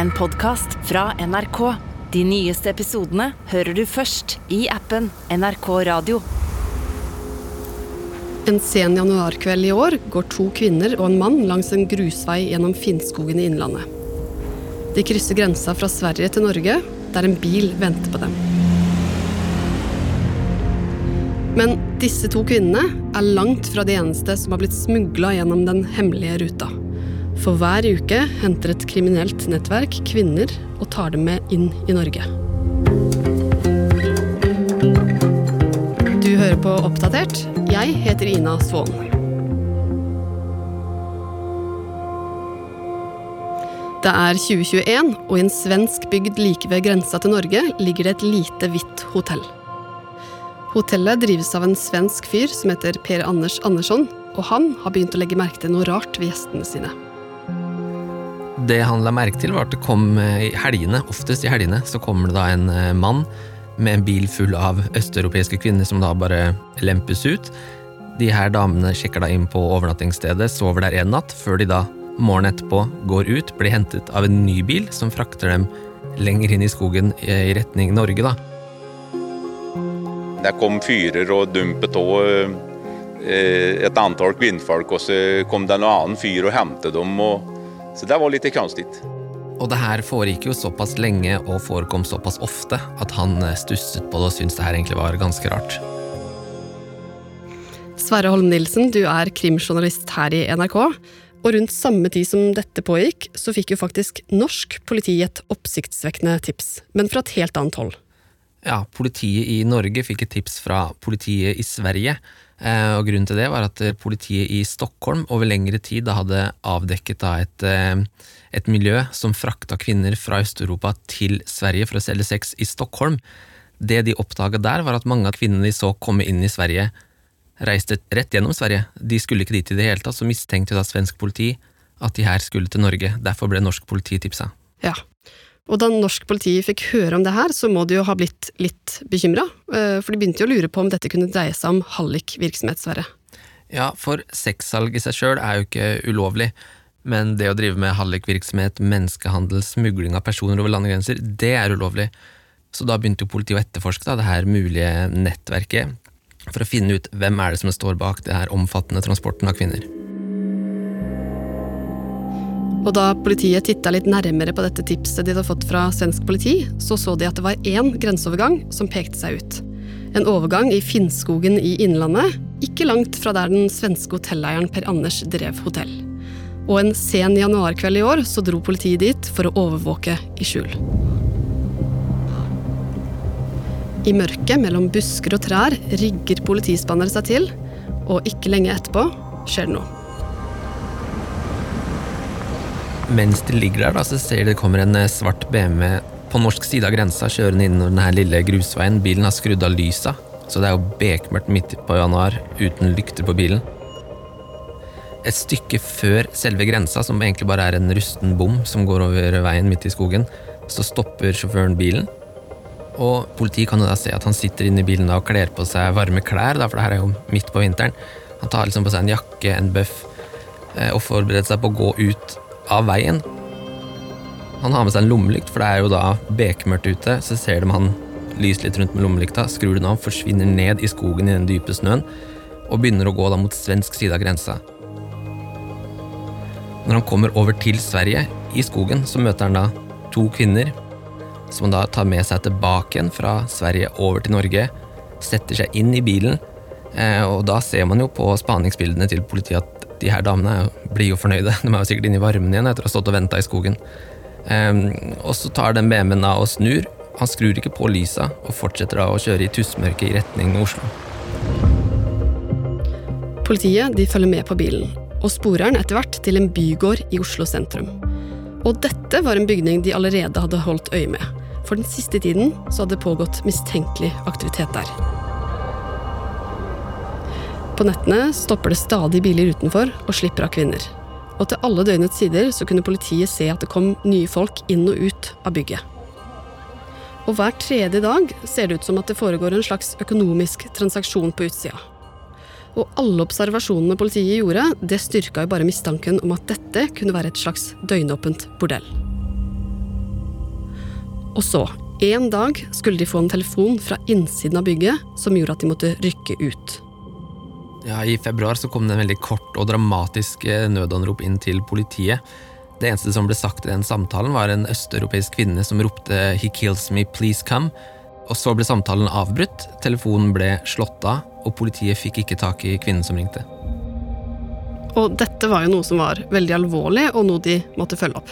en podkast fra NRK. De nyeste episodene hører du først i appen NRK Radio. En sen januarkveld i år går to kvinner og en mann langs en grusvei gjennom Finnskogen i Innlandet. De krysser grensa fra Sverige til Norge, der en bil venter på dem. Men disse to kvinnene er langt fra de eneste som har blitt smugla gjennom den hemmelige ruta. For hver uke henter et kriminelt nettverk kvinner og tar dem med inn i Norge. Du hører på Oppdatert. Jeg heter Ina Svaan. Det er 2021, og i en svensk bygd like ved grensa til Norge ligger det et lite, hvitt hotell. Hotellet drives av en svensk fyr som heter Per Anders Andersson, og han har begynt å legge merke til noe rart ved gjestene sine. Det han la merke til, var at det kom eh, i helgene, oftest i helgene, så kommer det da en eh, mann med en bil full av østeuropeiske kvinner som da bare lempes ut. De her damene sjekker da inn på overnattingsstedet, sover der en natt, før de da morgenen etterpå går ut, blir hentet av en ny bil som frakter dem lenger inn i skogen i retning Norge, da. Der kom fyrer og dumpet eh, et antall kvinnfolk, og så kom det en annen fyr og hentet dem. Og, så det var litt konstig. Og det her foregikk jo såpass lenge og forekom såpass ofte at han eh, stusset på det og syntes det her egentlig var ganske rart. Sverre Holm Nilsen, du er krimjournalist her i NRK. Og rundt samme tid som dette pågikk, så fikk jo faktisk norsk politi et oppsiktsvekkende tips, men fra et helt annet hold. Ja, politiet i Norge fikk et tips fra politiet i Sverige. Eh, og Grunnen til det var at eh, politiet i Stockholm over lengre tid hadde avdekket et, eh, et miljø som frakta kvinner fra Øst-Europa til Sverige for å selge sex i Stockholm. Det de oppdaga der, var at mange av kvinnene de så komme inn i Sverige, reiste rett gjennom Sverige. De skulle ikke dit i det hele tatt, så mistenkte da svensk politi at de her skulle til Norge. Derfor ble norsk politi tipsa. Ja, og da norsk politi fikk høre om det her, så må de jo ha blitt litt bekymra, eh, for de begynte jo å lure på om dette kunne dreie seg om hallikvirksomhet, Sverre. Ja, for sexsalg i seg sjøl er jo ikke ulovlig, men det å drive med hallikvirksomhet, menneskehandel, smugling av personer over landegrenser, det er ulovlig. Så da begynte jo politiet å etterforske da, det her mulige nettverket, for å finne ut hvem er det som står bak det her omfattende transporten av kvinner. Og da politiet titta litt nærmere på dette tipset de hadde fått fra svensk politi, så så de at det var én grenseovergang som pekte seg ut. En overgang i Finnskogen i Innlandet, ikke langt fra der den svenske hotelleieren Per Anders drev hotell. Og en sen januarkveld i år så dro politiet dit for å overvåke i skjul. I mørket mellom busker og trær rigger politispannere seg til, og ikke lenge etterpå skjer det noe. Mens de ligger der, da, så ser de det kommer en eh, svart BMW på norsk side av grensa kjørende innover denne lille grusveien. Bilen har skrudd av lysa, så det er jo bekmørkt midt på januar uten lykter på bilen. Et stykke før selve grensa, som egentlig bare er en rusten bom som går over veien midt i skogen, så stopper sjåføren bilen. Og politiet kan jo da se at han sitter inne i bilen og kler på seg varme klær, da, for det her er jo midt på vinteren. Han tar liksom på seg en jakke, en bøff, eh, og forbereder seg på å gå ut av veien. Han har med seg en lommelykt, for det er jo da bekmørkt ute. Så ser de han lyser litt rundt med lommelykta, skrur den av, forsvinner ned i skogen i den dype snøen, og begynner å gå da mot svensk side av grensa. Når han kommer over til Sverige, i skogen, så møter han da to kvinner, som han da tar med seg tilbake igjen fra Sverige over til Norge, setter seg inn i bilen, eh, og da ser man jo på spaningsbildene til politiet at de her damene blir jo fornøyde. De er jo sikkert inne i varmen igjen etter å ha stått og venta i skogen. Um, og så tar den BMW-en av og snur. Han skrur ikke på lysa og fortsetter da å kjøre i tussmørket i retning Oslo. Politiet de følger med på bilen, og sporer den etter hvert til en bygård i Oslo sentrum. Og dette var en bygning de allerede hadde holdt øye med. For den siste tiden så hadde det pågått mistenkelig aktivitet der. På nettene stopper det stadig biler utenfor og slipper av kvinner. Og til alle døgnets sider så kunne politiet se at det kom nye folk inn og ut av bygget. Og hver tredje dag ser det ut som at det foregår en slags økonomisk transaksjon på utsida. Og alle observasjonene politiet gjorde, det styrka jo bare mistanken om at dette kunne være et slags døgnåpent bordell. Og så, en dag skulle de få en telefon fra innsiden av bygget som gjorde at de måtte rykke ut. Ja, I februar så kom det en veldig kort og dramatisk eh, nødanrop inn til politiet. Det eneste som ble sagt i den samtalen, var en østeuropeisk kvinne som ropte 'He kills me, please come'. Og Så ble samtalen avbrutt, telefonen ble slått av, og politiet fikk ikke tak i kvinnen som ringte. Og dette var jo noe som var veldig alvorlig, og noe de måtte følge opp.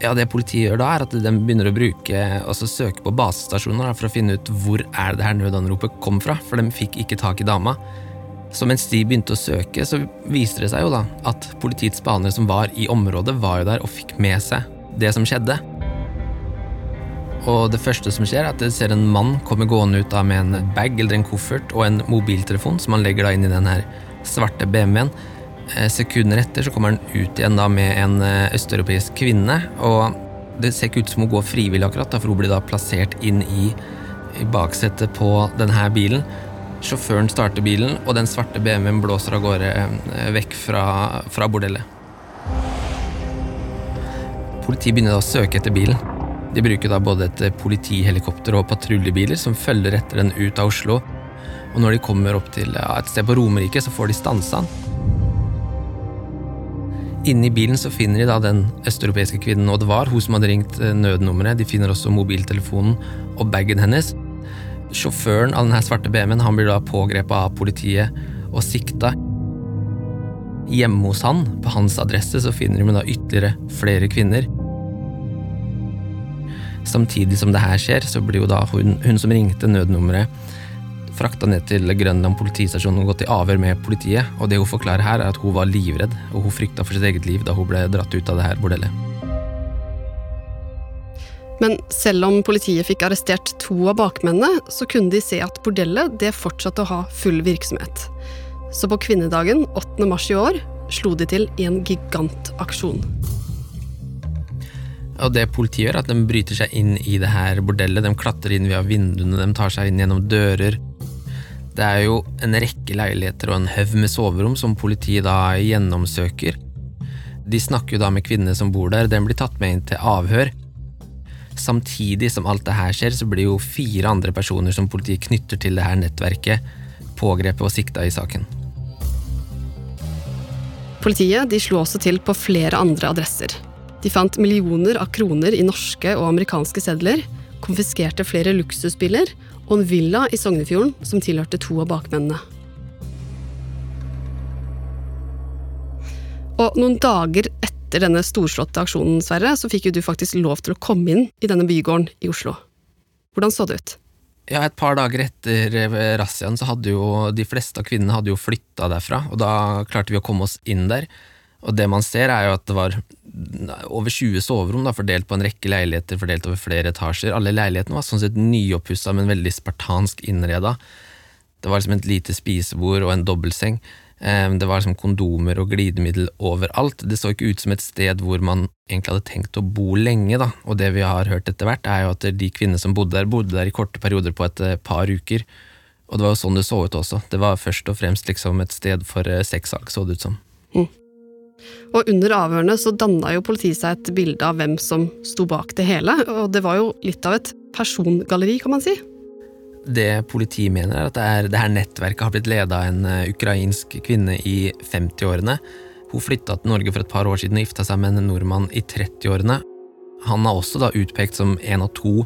Ja, Det politiet gjør da, er at de begynner å bruke, altså søke på basestasjoner da, for å finne ut hvor er det her nødanropet kom fra, for de fikk ikke tak i dama. Så mens de begynte å søke, så viste det seg jo da at politiets behandlere som var i området, var jo der og fikk med seg det som skjedde. Og det første som skjer, er at de ser en mann komme gående ut da med en bag eller en koffert og en mobiltelefon som han legger da inn i den her svarte BMW-en. Eh, sekunder etter så kommer han ut igjen da med en eh, østeuropeisk kvinne. Og det ser ikke ut som hun går frivillig, akkurat, da, for hun blir da plassert inn i, i baksetet på denne bilen. Sjåføren starter bilen, og den svarte BMW-en blåser av gårde eh, vekk fra, fra bordellet. Politiet begynner da å søke etter bilen. De bruker da både et politihelikopter og patruljebiler som følger etter den ut av Oslo. Og når de kommer opp til et sted på Romerike, så får de stansa den. Inni bilen så finner de da den østeuropeiske kvinnen, Oddvar, hun som hadde ringt eh, nødnummeret. De finner også mobiltelefonen og bagen hennes. Sjåføren av denne svarte BMW-en han blir da pågrepet av politiet og sikta. Hjemme hos han, på hans adresse, så finner de da ytterligere flere kvinner. Samtidig som det her skjer, så blir jo da hun, hun som ringte nødnummeret, frakta ned til Grønland politistasjon og gått i avhør med politiet. Og det hun forklarer her, er at hun var livredd, og hun frykta for sitt eget liv da hun ble dratt ut av det her bordellet. Men selv om politiet fikk arrestert to av bakmennene, så kunne de se at bordellet det fortsatte å ha full virksomhet. Så på kvinnedagen 8. mars i år slo de til i en gigantaksjon. Og det politiet gjør, er at de bryter seg inn i det her bordellet. De klatrer inn via vinduene, de tar seg inn gjennom dører. Det er jo en rekke leiligheter og en haug med soverom som politiet da gjennomsøker. De snakker jo da med kvinnene som bor der, den blir tatt med inn til avhør. Samtidig som alt det her skjer, så blir jo fire andre personer som politiet knytter til det her nettverket, pågrepet og sikta i saken. Politiet de slo også til på flere andre adresser. De fant millioner av kroner i norske og amerikanske sedler, konfiskerte flere luksusbiler og en villa i Sognefjorden som tilhørte to av bakmennene. Og noen dager etter denne storslåtte aksjonen, Sverre, så fikk jo du faktisk lov til å komme inn i denne bygården i Oslo. Hvordan så det ut? Ja, Et par dager etter eh, razziaen så hadde jo de fleste av kvinnene hadde jo flytta derfra, og da klarte vi å komme oss inn der. Og det man ser, er jo at det var over 20 soverom da, fordelt på en rekke leiligheter fordelt over flere etasjer. Alle leilighetene var sånn sett nyoppussa, men veldig spartansk innreda. Det var liksom et lite spisebord og en dobbeltseng. Det var liksom kondomer og glidemiddel overalt. Det så ikke ut som et sted hvor man egentlig hadde tenkt å bo lenge, da. Og det vi har hørt etter hvert, er jo at de kvinnene som bodde der, bodde der i korte perioder på et eh, par uker. Og det var jo sånn det så ut også. Det var først og fremst liksom et sted for eh, sexsalg, så det ut som. Mm. Og under avhørene så danna jo politiet seg et bilde av hvem som sto bak det hele, og det var jo litt av et persongalleri, kan man si. Det politiet mener, er at det, er, det her nettverket har blitt leda av en uh, ukrainsk kvinne i 50-årene. Hun flytta til Norge for et par år siden og gifta seg med en nordmann i 30-årene. Han er også da utpekt som en av to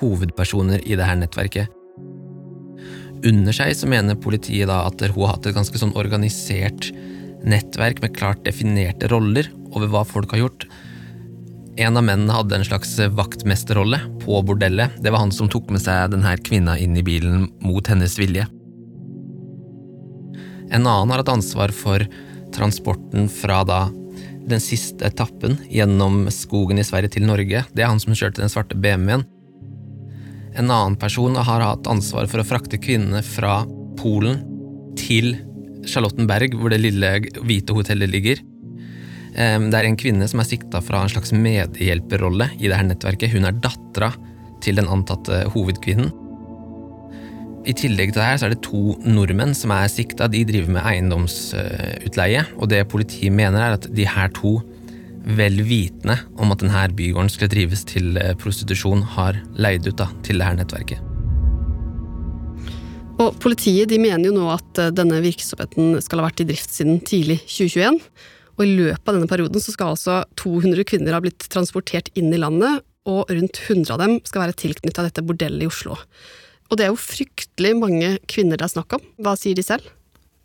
hovedpersoner i det her nettverket. Under seg så mener politiet da at hun har hatt et ganske sånn organisert nettverk med klart definerte roller over hva folk har gjort. En av mennene hadde en slags vaktmesterrolle på bordellet. Det var han som tok med seg denne kvinna inn i bilen mot hennes vilje. En annen har hatt ansvar for transporten fra da den siste etappen gjennom skogen i Sverige til Norge. Det er han som kjørte den svarte BMW-en. En annen person har hatt ansvar for å frakte kvinnene fra Polen til Charlottenberg, hvor det lille hvite hotellet ligger. Det er en kvinne som er sikta fra en slags medhjelperrolle i dette nettverket. Hun er dattera til den antatte hovedkvinnen. I tillegg til det her er det to nordmenn som er sikta. De driver med eiendomsutleie, og det politiet mener er at de her to vel vitende om at denne bygården skulle drives til eh, prostitusjon, har leid ut da, til det her nettverket. Og Politiet de mener jo nå at eh, denne virksomheten skal ha vært i drift siden tidlig 2021. Og I løpet av denne perioden så skal altså 200 kvinner ha blitt transportert inn i landet, og rundt 100 av dem skal være tilknytta dette bordellet i Oslo. Og det er jo fryktelig mange kvinner det er snakk om. Hva sier de selv?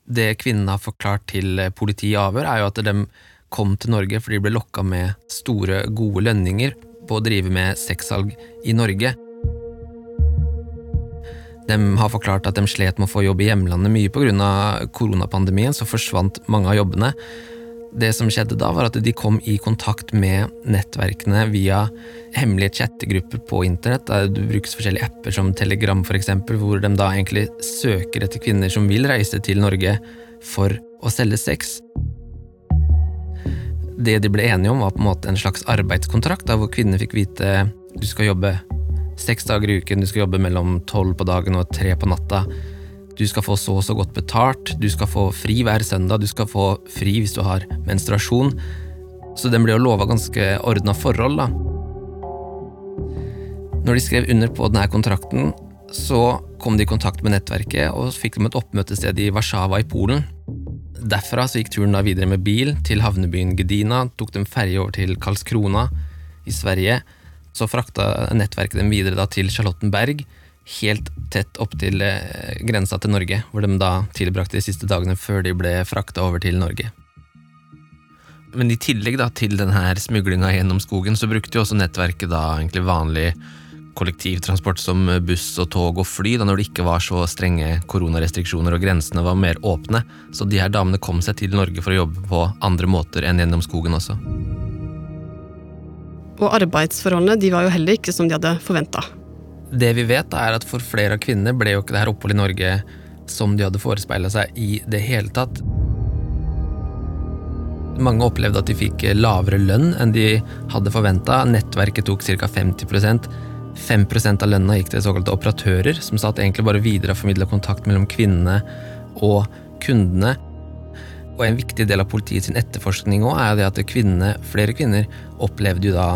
Det kvinnene har forklart til eh, politiet i avhør, er jo at de kom til Norge fordi de ble lokka med store, gode lønninger på å drive med sexsalg i Norge. De har forklart at de slet med å få jobb i hjemlandet mye pga. koronapandemien, så forsvant mange av jobbene. Det som skjedde da, var at de kom i kontakt med nettverkene via hemmelige chattegrupper på internett. Der det brukes forskjellige apper som Telegram, eksempel, hvor de da egentlig søker etter kvinner som vil reise til Norge for å selge sex. Det de ble enige om, var på en måte en slags arbeidskontrakt, hvor kvinner fikk vite du skal jobbe seks dager i uken, du skal jobbe mellom tolv på dagen og tre på natta. Du skal få så og så godt betalt, du skal få fri hver søndag, du skal få fri hvis du har menstruasjon. Så den ble jo lova ganske ordna forhold, da. Når de skrev under på denne kontrakten, så kom de i kontakt med nettverket og fikk dem et oppmøtested i Warszawa i Polen. Derfra så gikk turen da videre med bil til havnebyen Gedina, tok dem ferje over til Karlskrona i Sverige. Så frakta nettverket dem videre da til Charlottenberg, helt tett opp til eh, grensa til Norge, hvor de da tilbrakte de siste dagene før de ble frakta over til Norge. Men i tillegg da til denne smuglinga gjennom skogen, så brukte jo også nettverket da egentlig vanlig kollektivtransport som buss og tog og fly, da når det ikke var så strenge koronarestriksjoner og grensene var mer åpne. Så de her damene kom seg til Norge for å jobbe på andre måter enn gjennom skogen også. Og arbeidsforholdene de var jo heller ikke som de hadde forventa. Det vi vet, er at for flere av kvinnene ble jo ikke det her oppholdet i Norge som de hadde forespeila seg i det hele tatt. Mange opplevde at de fikk lavere lønn enn de hadde forventa. Nettverket tok ca. 50% 5% av lønna gikk til såkalte operatører, som satt egentlig bare videreformidla kontakt mellom kvinnene og kundene. Og En viktig del av politiets etterforskning også er det at kvinnene, flere kvinner opplevde jo da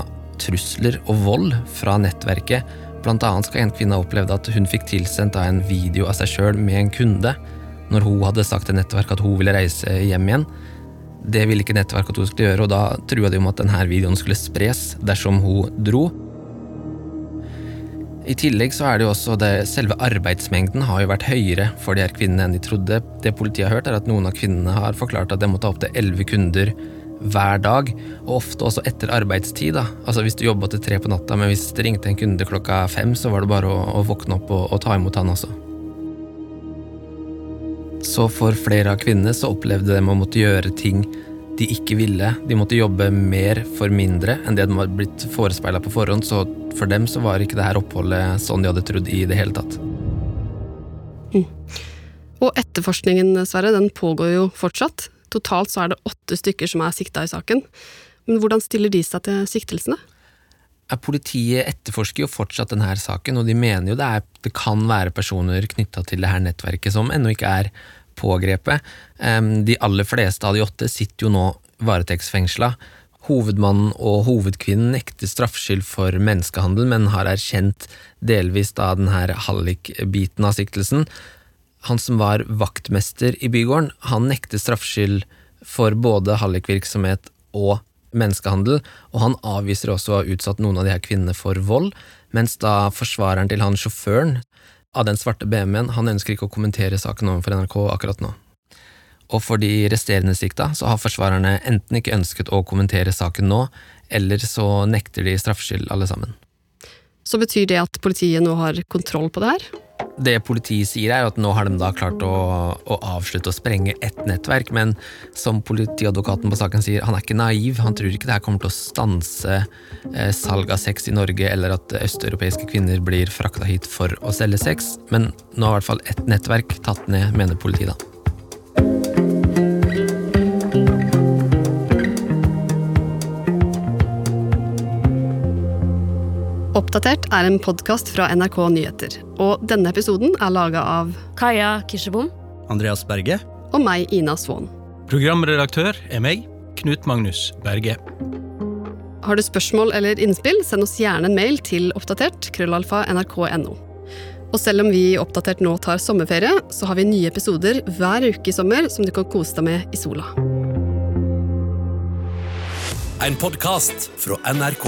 trusler og vold fra nettverket. Blant annet skal en kvinne ha opplevd at hun fikk tilsendt en video av seg sjøl med en kunde, når hun hadde sagt til nettverket at hun ville reise hjem igjen. Det ville ikke nettverket at hun skulle gjøre, og da trua de om at denne videoen skulle spres dersom hun dro. I tillegg så er det jo også det, selve arbeidsmengden har jo vært høyere for de her kvinnene enn de trodde. Det politiet har hørt, er at noen av kvinnene har forklart at de må ta opptil elleve kunder hver dag, og ofte også etter arbeidstid. da. Altså Hvis du jobba til tre på natta, men hvis det ringte en kunde klokka fem, så var det bare å, å våkne opp og, og ta imot han også. Så for flere av kvinnene så opplevde de å måtte gjøre ting de ikke ville. De måtte jobbe mer for mindre enn det de var blitt forespeila på forhånd, så for dem så var ikke det her oppholdet sånn de hadde trodd i det hele tatt. Mm. Og etterforskningen, Sverre, den pågår jo fortsatt. Totalt så er det åtte stykker som er sikta i saken. Men hvordan stiller de seg til siktelsene? Politiet etterforsker jo fortsatt denne saken, og de mener jo det, er, det kan være personer knytta til det her nettverket som ennå ikke er pågrepet. De aller fleste av de åtte sitter jo nå varetektsfengsla. Hovedmannen og hovedkvinnen nekter straffskyld for menneskehandel, men har erkjent delvis da den her hallik-biten av siktelsen. Han som var vaktmester i bygården, han nekter straffskyld for både hallikvirksomhet og menneskehandel, og han avviser også å ha utsatt noen av de her kvinnene for vold, mens da forsvareren til han sjåføren av den svarte BMW-en, han ønsker ikke å kommentere saken overfor NRK akkurat nå. Og for de resterende sikta så har forsvarerne enten ikke ønsket å kommentere saken nå, eller så nekter de straffskyld alle sammen. Så betyr det at politiet nå har kontroll på det her? Det politiet sier, er at nå har de da klart å, å avslutte å sprenge ett nettverk, men som politiadvokaten på saken sier, han er ikke naiv. Han tror ikke det her kommer til å stanse eh, salg av sex i Norge, eller at østeuropeiske kvinner blir frakta hit for å selge sex, men nå har i hvert fall ett nettverk tatt ned, mener politiet da. Oppdatert er en podkast fra NRK Nyheter. Og denne episoden er laga av Kaja Kirsebom. Andreas Berge. Og meg, Ina Svaan. Programredaktør er meg, Knut Magnus Berge. Har du spørsmål eller innspill, send oss gjerne en mail til oppdatert krøllalfa nrk.no. Og selv om vi i Oppdatert nå tar sommerferie, så har vi nye episoder hver uke i sommer som du kan kose deg med i sola. En podkast fra NRK.